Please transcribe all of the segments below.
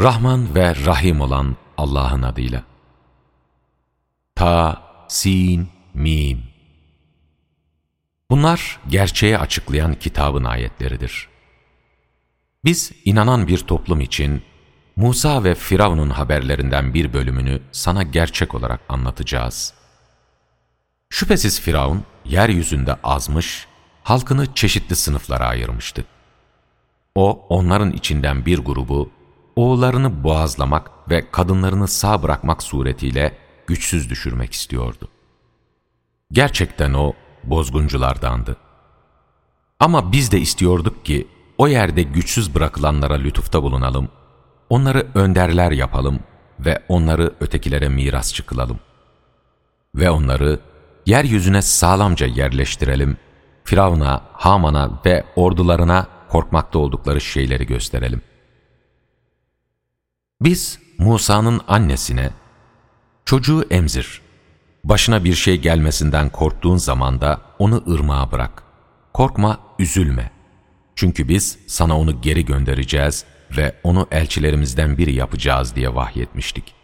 Rahman ve Rahim olan Allah'ın adıyla. Ta, Sin, Mim. Bunlar gerçeği açıklayan kitabın ayetleridir. Biz inanan bir toplum için Musa ve Firavun'un haberlerinden bir bölümünü sana gerçek olarak anlatacağız. Şüphesiz Firavun yeryüzünde azmış, halkını çeşitli sınıflara ayırmıştı. O, onların içinden bir grubu, oğullarını boğazlamak ve kadınlarını sağ bırakmak suretiyle güçsüz düşürmek istiyordu. Gerçekten o, bozgunculardandı. Ama biz de istiyorduk ki, o yerde güçsüz bırakılanlara lütufta bulunalım, onları önderler yapalım ve onları ötekilere mirasçı kılalım. Ve onları yeryüzüne sağlamca yerleştirelim, Firavun'a, Haman'a ve ordularına korkmakta oldukları şeyleri gösterelim. Biz Musa'nın annesine, çocuğu emzir, başına bir şey gelmesinden korktuğun zaman da onu ırmağa bırak. Korkma, üzülme. Çünkü biz sana onu geri göndereceğiz ve onu elçilerimizden biri yapacağız diye vahyetmiştik.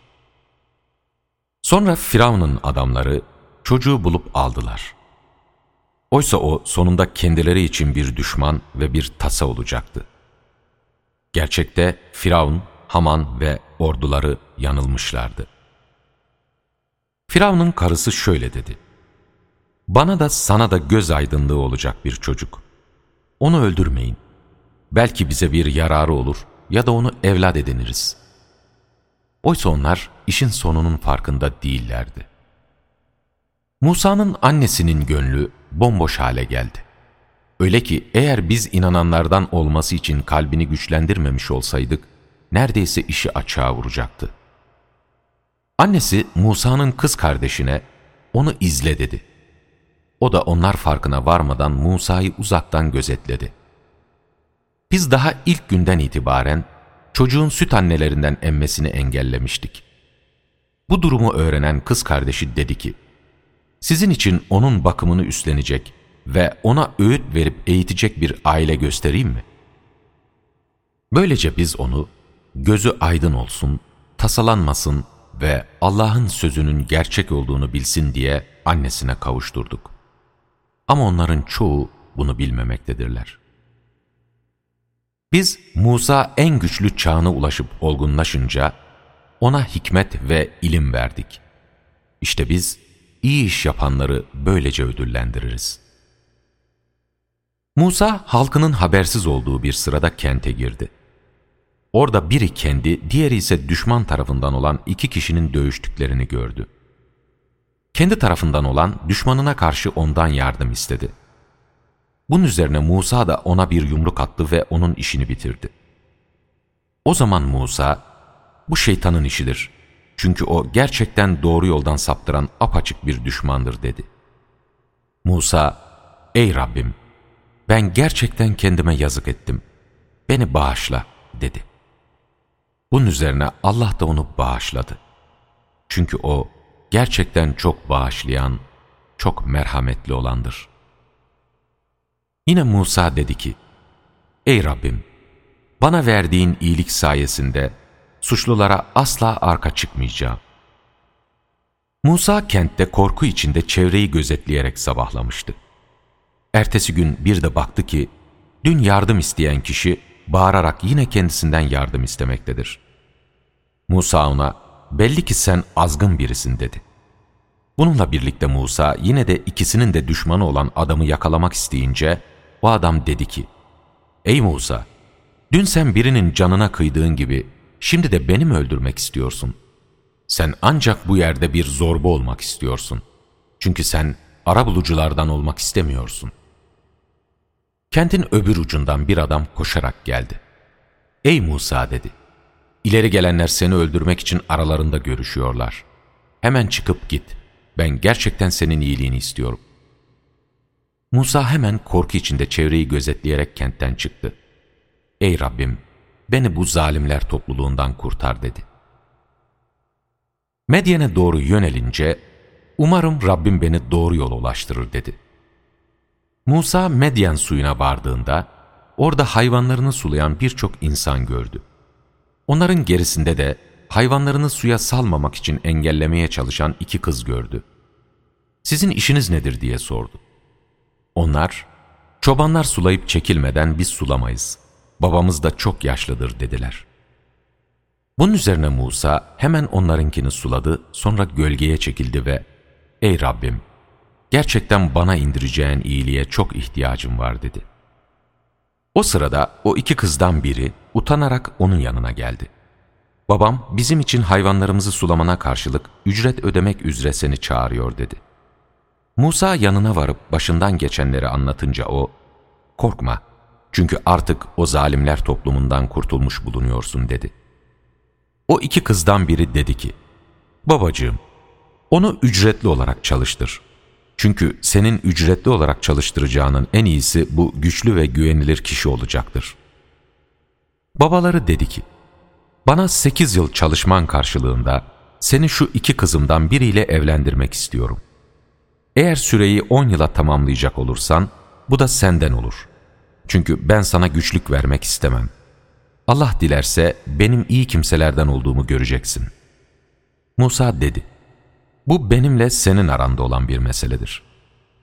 Sonra Firavun'un adamları çocuğu bulup aldılar. Oysa o sonunda kendileri için bir düşman ve bir tasa olacaktı. Gerçekte Firavun, Haman ve orduları yanılmışlardı. Firavun'un karısı şöyle dedi. Bana da sana da göz aydınlığı olacak bir çocuk. Onu öldürmeyin. Belki bize bir yararı olur ya da onu evlat ediniriz. Oysa onlar işin sonunun farkında değillerdi. Musa'nın annesinin gönlü bomboş hale geldi. Öyle ki eğer biz inananlardan olması için kalbini güçlendirmemiş olsaydık, neredeyse işi açığa vuracaktı. Annesi Musa'nın kız kardeşine, onu izle dedi. O da onlar farkına varmadan Musa'yı uzaktan gözetledi. Biz daha ilk günden itibaren çocuğun süt annelerinden emmesini engellemiştik. Bu durumu öğrenen kız kardeşi dedi ki, sizin için onun bakımını üstlenecek ve ona öğüt verip eğitecek bir aile göstereyim mi? Böylece biz onu gözü aydın olsun, tasalanmasın ve Allah'ın sözünün gerçek olduğunu bilsin diye annesine kavuşturduk. Ama onların çoğu bunu bilmemektedirler. Biz Musa en güçlü çağına ulaşıp olgunlaşınca ona hikmet ve ilim verdik. İşte biz iyi iş yapanları böylece ödüllendiririz. Musa halkının habersiz olduğu bir sırada kente girdi. Orada biri kendi, diğeri ise düşman tarafından olan iki kişinin dövüştüklerini gördü. Kendi tarafından olan düşmanına karşı ondan yardım istedi. Bunun üzerine Musa da ona bir yumruk attı ve onun işini bitirdi. O zaman Musa, bu şeytanın işidir. Çünkü o gerçekten doğru yoldan saptıran apaçık bir düşmandır dedi. Musa, ey Rabbim, ben gerçekten kendime yazık ettim. Beni bağışla dedi. Bunun üzerine Allah da onu bağışladı. Çünkü o gerçekten çok bağışlayan, çok merhametli olandır. Yine Musa dedi ki, Ey Rabbim, bana verdiğin iyilik sayesinde suçlulara asla arka çıkmayacağım. Musa kentte korku içinde çevreyi gözetleyerek sabahlamıştı. Ertesi gün bir de baktı ki, dün yardım isteyen kişi bağırarak yine kendisinden yardım istemektedir. Musa ona, belli ki sen azgın birisin dedi. Bununla birlikte Musa yine de ikisinin de düşmanı olan adamı yakalamak isteyince, o adam dedi ki, Ey Musa, dün sen birinin canına kıydığın gibi, şimdi de beni mi öldürmek istiyorsun? Sen ancak bu yerde bir zorba olmak istiyorsun. Çünkü sen arabuluculardan olmak istemiyorsun. Kentin öbür ucundan bir adam koşarak geldi. Ey Musa dedi. İleri gelenler seni öldürmek için aralarında görüşüyorlar. Hemen çıkıp git. Ben gerçekten senin iyiliğini istiyorum. Musa hemen korku içinde çevreyi gözetleyerek kentten çıktı. Ey Rabbim, beni bu zalimler topluluğundan kurtar dedi. Medyen'e doğru yönelince, umarım Rabbim beni doğru yola ulaştırır dedi. Musa Medyen suyuna vardığında, orada hayvanlarını sulayan birçok insan gördü. Onların gerisinde de hayvanlarını suya salmamak için engellemeye çalışan iki kız gördü. Sizin işiniz nedir diye sordu. Onlar, çobanlar sulayıp çekilmeden biz sulamayız. Babamız da çok yaşlıdır dediler. Bunun üzerine Musa hemen onlarınkini suladı, sonra gölgeye çekildi ve ''Ey Rabbim, gerçekten bana indireceğin iyiliğe çok ihtiyacım var.'' dedi. O sırada o iki kızdan biri utanarak onun yanına geldi. ''Babam bizim için hayvanlarımızı sulamana karşılık ücret ödemek üzere seni çağırıyor.'' dedi. Musa yanına varıp başından geçenleri anlatınca o, ''Korkma, çünkü artık o zalimler toplumundan kurtulmuş bulunuyorsun.'' dedi. O iki kızdan biri dedi ki, ''Babacığım, onu ücretli olarak çalıştır. Çünkü senin ücretli olarak çalıştıracağının en iyisi bu güçlü ve güvenilir kişi olacaktır.'' Babaları dedi ki, ''Bana sekiz yıl çalışman karşılığında seni şu iki kızımdan biriyle evlendirmek istiyorum. Eğer süreyi on yıla tamamlayacak olursan, bu da senden olur. Çünkü ben sana güçlük vermek istemem.'' Allah dilerse benim iyi kimselerden olduğumu göreceksin. Musa dedi, bu benimle senin aranda olan bir meseledir.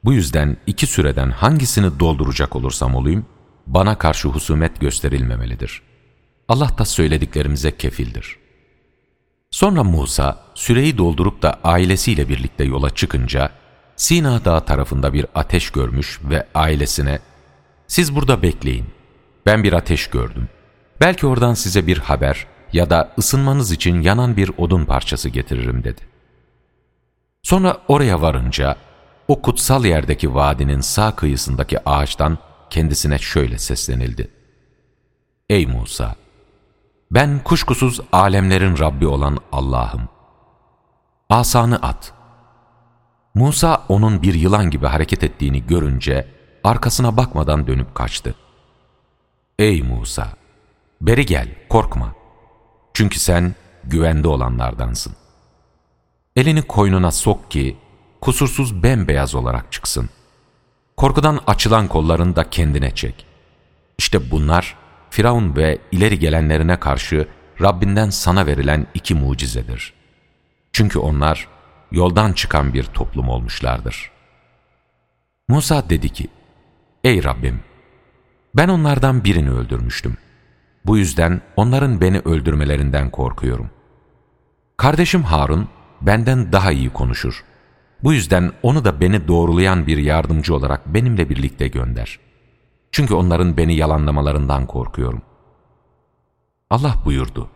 Bu yüzden iki süreden hangisini dolduracak olursam olayım, bana karşı husumet gösterilmemelidir. Allah da söylediklerimize kefildir. Sonra Musa, süreyi doldurup da ailesiyle birlikte yola çıkınca, Sina Dağı tarafında bir ateş görmüş ve ailesine, ''Siz burada bekleyin, ben bir ateş gördüm. Belki oradan size bir haber ya da ısınmanız için yanan bir odun parçası getiririm dedi. Sonra oraya varınca o kutsal yerdeki vadinin sağ kıyısındaki ağaçtan kendisine şöyle seslenildi. Ey Musa! Ben kuşkusuz alemlerin Rabbi olan Allah'ım. Asanı at. Musa onun bir yılan gibi hareket ettiğini görünce arkasına bakmadan dönüp kaçtı. Ey Musa! Beri gel, korkma. Çünkü sen güvende olanlardansın. Elini koynuna sok ki, kusursuz bembeyaz olarak çıksın. Korkudan açılan kollarını da kendine çek. İşte bunlar, Firavun ve ileri gelenlerine karşı Rabbinden sana verilen iki mucizedir. Çünkü onlar, yoldan çıkan bir toplum olmuşlardır. Musa dedi ki, Ey Rabbim! Ben onlardan birini öldürmüştüm. Bu yüzden onların beni öldürmelerinden korkuyorum. Kardeşim Harun benden daha iyi konuşur. Bu yüzden onu da beni doğrulayan bir yardımcı olarak benimle birlikte gönder. Çünkü onların beni yalanlamalarından korkuyorum. Allah buyurdu.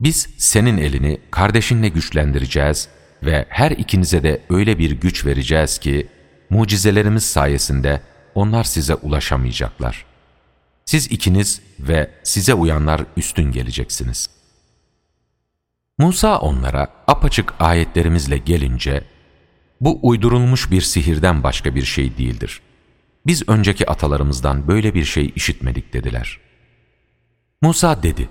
Biz senin elini kardeşinle güçlendireceğiz ve her ikinize de öyle bir güç vereceğiz ki, mucizelerimiz sayesinde onlar size ulaşamayacaklar.'' Siz ikiniz ve size uyanlar üstün geleceksiniz. Musa onlara apaçık ayetlerimizle gelince, bu uydurulmuş bir sihirden başka bir şey değildir. Biz önceki atalarımızdan böyle bir şey işitmedik dediler. Musa dedi,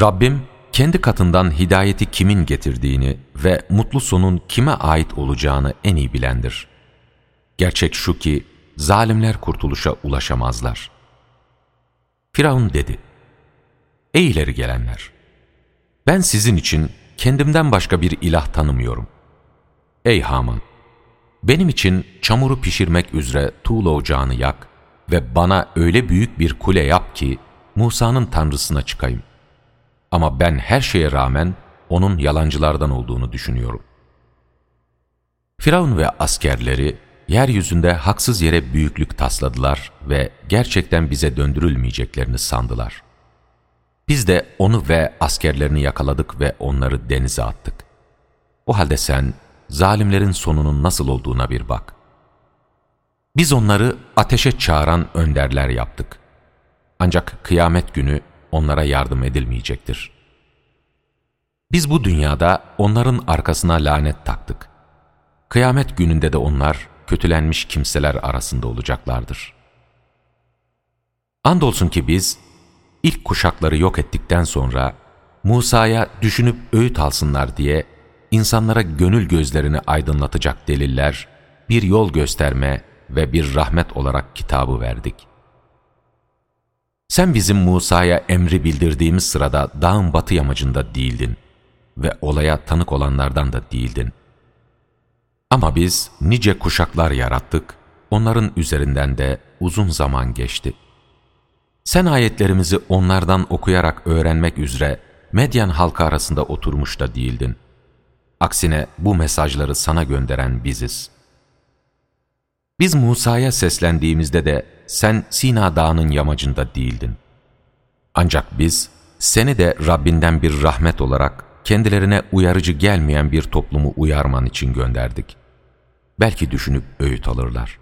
Rabbim kendi katından hidayeti kimin getirdiğini ve mutlu sonun kime ait olacağını en iyi bilendir. Gerçek şu ki zalimler kurtuluşa ulaşamazlar.'' Firavun dedi, Ey ileri gelenler! Ben sizin için kendimden başka bir ilah tanımıyorum. Ey Haman! Benim için çamuru pişirmek üzere tuğla ocağını yak ve bana öyle büyük bir kule yap ki Musa'nın tanrısına çıkayım. Ama ben her şeye rağmen onun yalancılardan olduğunu düşünüyorum. Firavun ve askerleri yeryüzünde haksız yere büyüklük tasladılar ve gerçekten bize döndürülmeyeceklerini sandılar. Biz de onu ve askerlerini yakaladık ve onları denize attık. O halde sen zalimlerin sonunun nasıl olduğuna bir bak. Biz onları ateşe çağıran önderler yaptık. Ancak kıyamet günü onlara yardım edilmeyecektir. Biz bu dünyada onların arkasına lanet taktık. Kıyamet gününde de onlar kötülenmiş kimseler arasında olacaklardır. Andolsun ki biz, ilk kuşakları yok ettikten sonra, Musa'ya düşünüp öğüt alsınlar diye, insanlara gönül gözlerini aydınlatacak deliller, bir yol gösterme ve bir rahmet olarak kitabı verdik. Sen bizim Musa'ya emri bildirdiğimiz sırada dağın batı yamacında değildin ve olaya tanık olanlardan da değildin. Ama biz nice kuşaklar yarattık, onların üzerinden de uzun zaman geçti. Sen ayetlerimizi onlardan okuyarak öğrenmek üzere Medyan halkı arasında oturmuş da değildin. Aksine bu mesajları sana gönderen biziz. Biz Musa'ya seslendiğimizde de sen Sina Dağı'nın yamacında değildin. Ancak biz seni de Rabbinden bir rahmet olarak kendilerine uyarıcı gelmeyen bir toplumu uyarman için gönderdik. Belki düşünüp öğüt alırlar.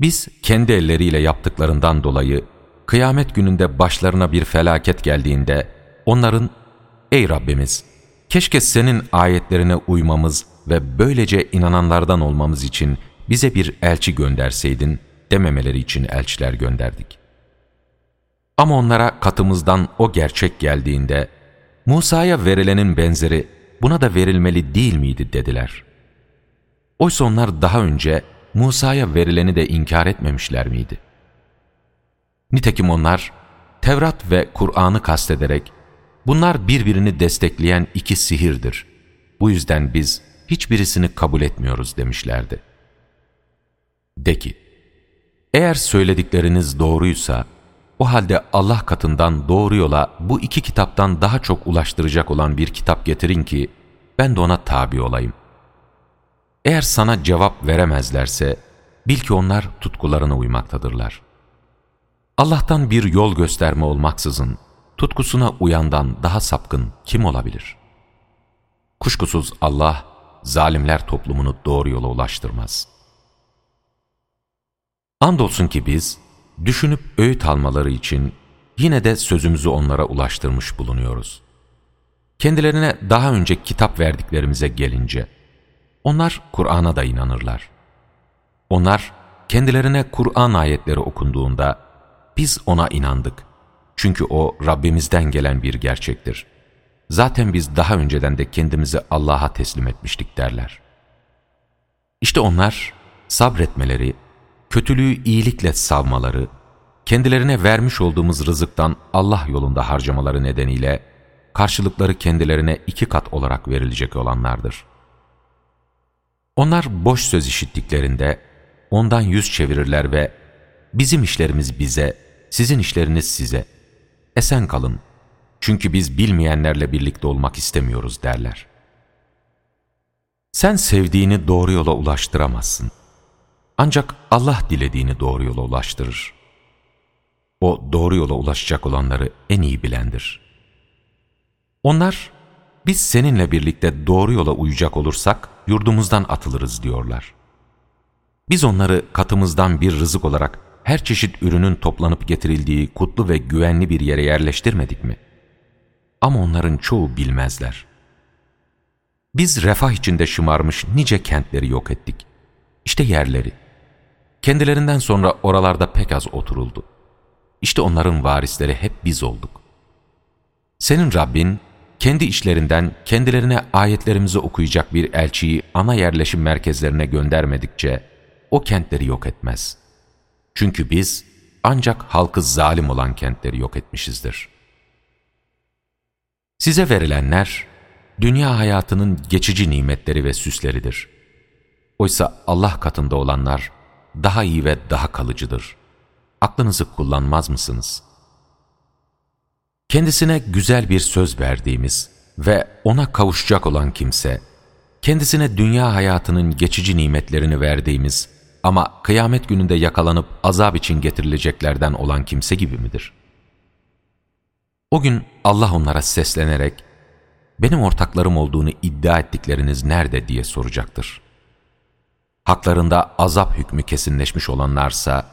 Biz kendi elleriyle yaptıklarından dolayı kıyamet gününde başlarına bir felaket geldiğinde onların ''Ey Rabbimiz, keşke senin ayetlerine uymamız ve böylece inananlardan olmamız için bize bir elçi gönderseydin.'' dememeleri için elçiler gönderdik. Ama onlara katımızdan o gerçek geldiğinde, Musa'ya verilenin benzeri buna da verilmeli değil miydi dediler. Oysa onlar daha önce Musa'ya verileni de inkar etmemişler miydi? Nitekim onlar, Tevrat ve Kur'an'ı kastederek, bunlar birbirini destekleyen iki sihirdir. Bu yüzden biz hiçbirisini kabul etmiyoruz demişlerdi. De ki, eğer söyledikleriniz doğruysa, o halde Allah katından doğru yola bu iki kitaptan daha çok ulaştıracak olan bir kitap getirin ki, ben de ona tabi olayım. Eğer sana cevap veremezlerse, bil ki onlar tutkularına uymaktadırlar. Allah'tan bir yol gösterme olmaksızın, tutkusuna uyandan daha sapkın kim olabilir? Kuşkusuz Allah, zalimler toplumunu doğru yola ulaştırmaz.'' Andolsun ki biz, düşünüp öğüt almaları için yine de sözümüzü onlara ulaştırmış bulunuyoruz. Kendilerine daha önce kitap verdiklerimize gelince, onlar Kur'an'a da inanırlar. Onlar kendilerine Kur'an ayetleri okunduğunda, biz ona inandık. Çünkü o Rabbimizden gelen bir gerçektir. Zaten biz daha önceden de kendimizi Allah'a teslim etmiştik derler. İşte onlar sabretmeleri, kötülüğü iyilikle savmaları, kendilerine vermiş olduğumuz rızıktan Allah yolunda harcamaları nedeniyle karşılıkları kendilerine iki kat olarak verilecek olanlardır. Onlar boş söz işittiklerinde ondan yüz çevirirler ve bizim işlerimiz bize, sizin işleriniz size, esen kalın çünkü biz bilmeyenlerle birlikte olmak istemiyoruz derler. Sen sevdiğini doğru yola ulaştıramazsın. Ancak Allah dilediğini doğru yola ulaştırır. O doğru yola ulaşacak olanları en iyi bilendir. Onlar, biz seninle birlikte doğru yola uyacak olursak yurdumuzdan atılırız diyorlar. Biz onları katımızdan bir rızık olarak her çeşit ürünün toplanıp getirildiği kutlu ve güvenli bir yere yerleştirmedik mi? Ama onların çoğu bilmezler. Biz refah içinde şımarmış nice kentleri yok ettik. İşte yerleri. Kendilerinden sonra oralarda pek az oturuldu. İşte onların varisleri hep biz olduk. Senin Rabbin, kendi işlerinden kendilerine ayetlerimizi okuyacak bir elçiyi ana yerleşim merkezlerine göndermedikçe o kentleri yok etmez. Çünkü biz ancak halkı zalim olan kentleri yok etmişizdir. Size verilenler, dünya hayatının geçici nimetleri ve süsleridir. Oysa Allah katında olanlar, daha iyi ve daha kalıcıdır. Aklınızı kullanmaz mısınız? Kendisine güzel bir söz verdiğimiz ve ona kavuşacak olan kimse, kendisine dünya hayatının geçici nimetlerini verdiğimiz ama kıyamet gününde yakalanıp azap için getirileceklerden olan kimse gibi midir? O gün Allah onlara seslenerek, benim ortaklarım olduğunu iddia ettikleriniz nerede diye soracaktır. Haklarında azap hükmü kesinleşmiş olanlarsa,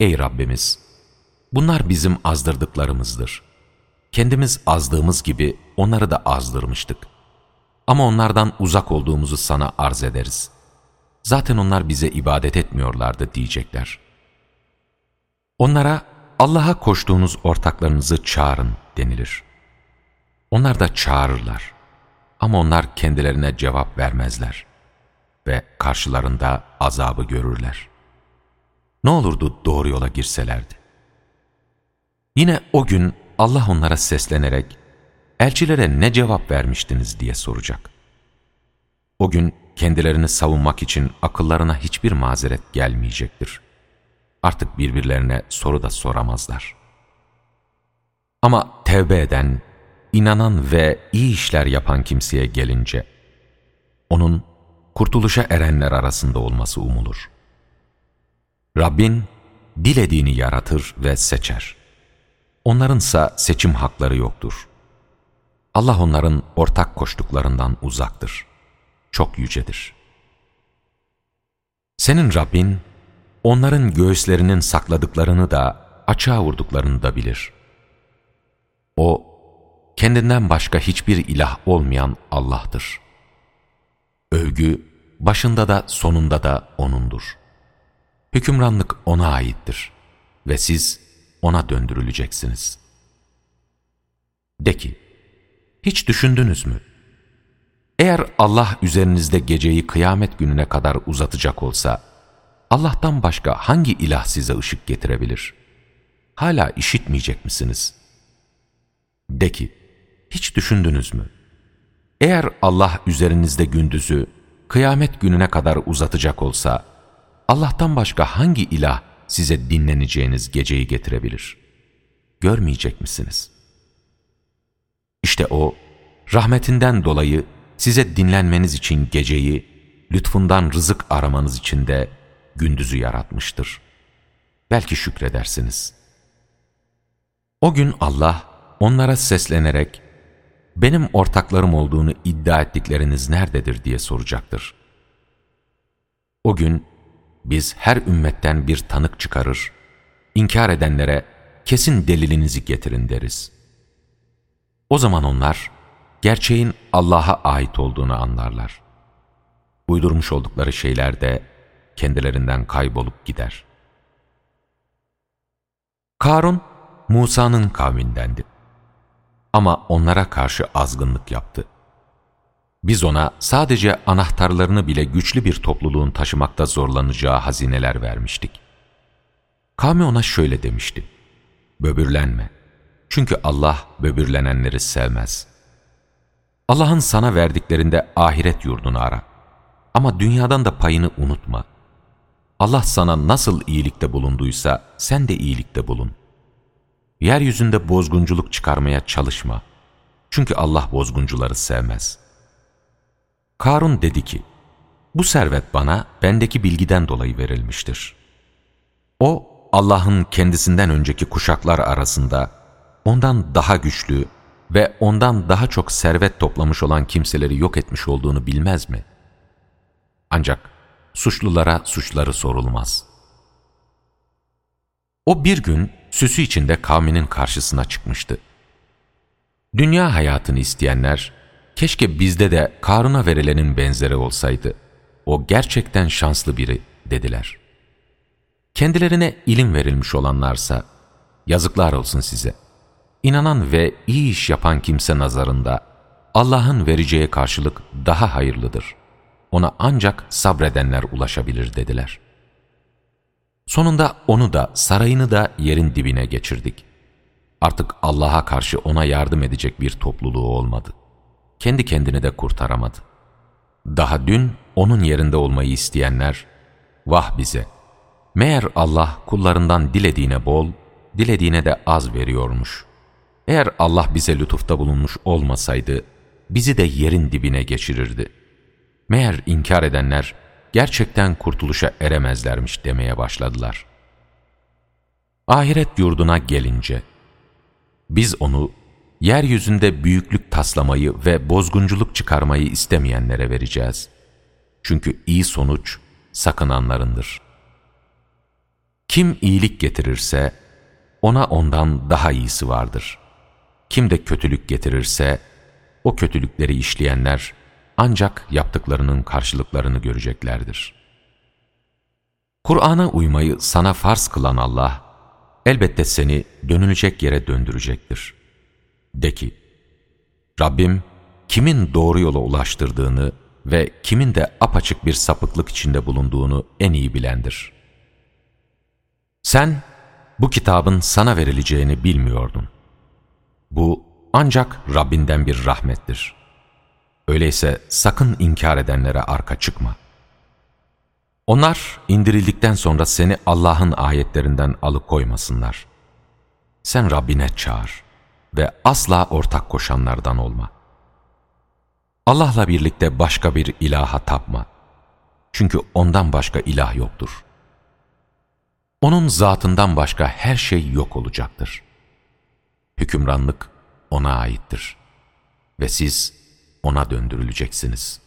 Ey Rabbimiz! Bunlar bizim azdırdıklarımızdır. Kendimiz azdığımız gibi onları da azdırmıştık. Ama onlardan uzak olduğumuzu sana arz ederiz. Zaten onlar bize ibadet etmiyorlardı diyecekler. Onlara Allah'a koştuğunuz ortaklarınızı çağırın denilir. Onlar da çağırırlar. Ama onlar kendilerine cevap vermezler ve karşılarında azabı görürler. Ne olurdu doğru yola girselerdi? Yine o gün Allah onlara seslenerek, elçilere ne cevap vermiştiniz diye soracak. O gün kendilerini savunmak için akıllarına hiçbir mazeret gelmeyecektir. Artık birbirlerine soru da soramazlar. Ama tevbe eden, inanan ve iyi işler yapan kimseye gelince, onun kurtuluşa erenler arasında olması umulur. Rabbin dilediğini yaratır ve seçer. Onlarınsa seçim hakları yoktur. Allah onların ortak koştuklarından uzaktır. Çok yücedir. Senin Rabbin, onların göğüslerinin sakladıklarını da açığa vurduklarını da bilir. O, kendinden başka hiçbir ilah olmayan Allah'tır. Övgü, başında da sonunda da O'nundur. Hükümranlık O'na aittir ve siz O'na döndürüleceksiniz. De ki, hiç düşündünüz mü? Eğer Allah üzerinizde geceyi kıyamet gününe kadar uzatacak olsa, Allah'tan başka hangi ilah size ışık getirebilir? Hala işitmeyecek misiniz? De ki, hiç düşündünüz mü? Eğer Allah üzerinizde gündüzü kıyamet gününe kadar uzatacak olsa, Allah'tan başka hangi ilah size dinleneceğiniz geceyi getirebilir? Görmeyecek misiniz? İşte O, rahmetinden dolayı size dinlenmeniz için geceyi, lütfundan rızık aramanız için de gündüzü yaratmıştır. Belki şükredersiniz. O gün Allah onlara seslenerek, benim ortaklarım olduğunu iddia ettikleriniz nerededir diye soracaktır. O gün biz her ümmetten bir tanık çıkarır, inkar edenlere kesin delilinizi getirin deriz. O zaman onlar gerçeğin Allah'a ait olduğunu anlarlar. Uydurmuş oldukları şeyler de kendilerinden kaybolup gider. Karun, Musa'nın kavmindendi. Ama onlara karşı azgınlık yaptı. Biz ona sadece anahtarlarını bile güçlü bir topluluğun taşımakta zorlanacağı hazineler vermiştik. Kavmi ona şöyle demişti. Böbürlenme. Çünkü Allah böbürlenenleri sevmez. Allah'ın sana verdiklerinde ahiret yurdunu ara. Ama dünyadan da payını unutma. Allah sana nasıl iyilikte bulunduysa sen de iyilikte bulun. Yeryüzünde bozgunculuk çıkarmaya çalışma. Çünkü Allah bozguncuları sevmez. Karun dedi ki, bu servet bana bendeki bilgiden dolayı verilmiştir. O, Allah'ın kendisinden önceki kuşaklar arasında ondan daha güçlü ve ondan daha çok servet toplamış olan kimseleri yok etmiş olduğunu bilmez mi? Ancak suçlulara suçları sorulmaz. O bir gün süsü içinde kavminin karşısına çıkmıştı. Dünya hayatını isteyenler, keşke bizde de Karun'a verilenin benzeri olsaydı. O gerçekten şanslı biri dediler. Kendilerine ilim verilmiş olanlarsa, yazıklar olsun size. İnanan ve iyi iş yapan kimse nazarında, Allah'ın vereceği karşılık daha hayırlıdır. Ona ancak sabredenler ulaşabilir dediler.'' Sonunda onu da sarayını da yerin dibine geçirdik. Artık Allah'a karşı ona yardım edecek bir topluluğu olmadı. Kendi kendini de kurtaramadı. Daha dün onun yerinde olmayı isteyenler, vah bize! Meğer Allah kullarından dilediğine bol, dilediğine de az veriyormuş. Eğer Allah bize lütufta bulunmuş olmasaydı, bizi de yerin dibine geçirirdi. Meğer inkar edenler, gerçekten kurtuluşa eremezlermiş demeye başladılar. Ahiret yurduna gelince, biz onu yeryüzünde büyüklük taslamayı ve bozgunculuk çıkarmayı istemeyenlere vereceğiz. Çünkü iyi sonuç sakınanlarındır. Kim iyilik getirirse, ona ondan daha iyisi vardır. Kim de kötülük getirirse, o kötülükleri işleyenler, ancak yaptıklarının karşılıklarını göreceklerdir. Kur'an'a uymayı sana farz kılan Allah, elbette seni dönülecek yere döndürecektir. De ki, Rabbim kimin doğru yola ulaştırdığını ve kimin de apaçık bir sapıklık içinde bulunduğunu en iyi bilendir. Sen, bu kitabın sana verileceğini bilmiyordun. Bu ancak Rabbinden bir rahmettir. Öyleyse sakın inkar edenlere arka çıkma. Onlar indirildikten sonra seni Allah'ın ayetlerinden alıkoymasınlar. Sen Rabbine çağır ve asla ortak koşanlardan olma. Allah'la birlikte başka bir ilaha tapma. Çünkü ondan başka ilah yoktur. Onun zatından başka her şey yok olacaktır. Hükümranlık ona aittir ve siz ona döndürüleceksiniz.''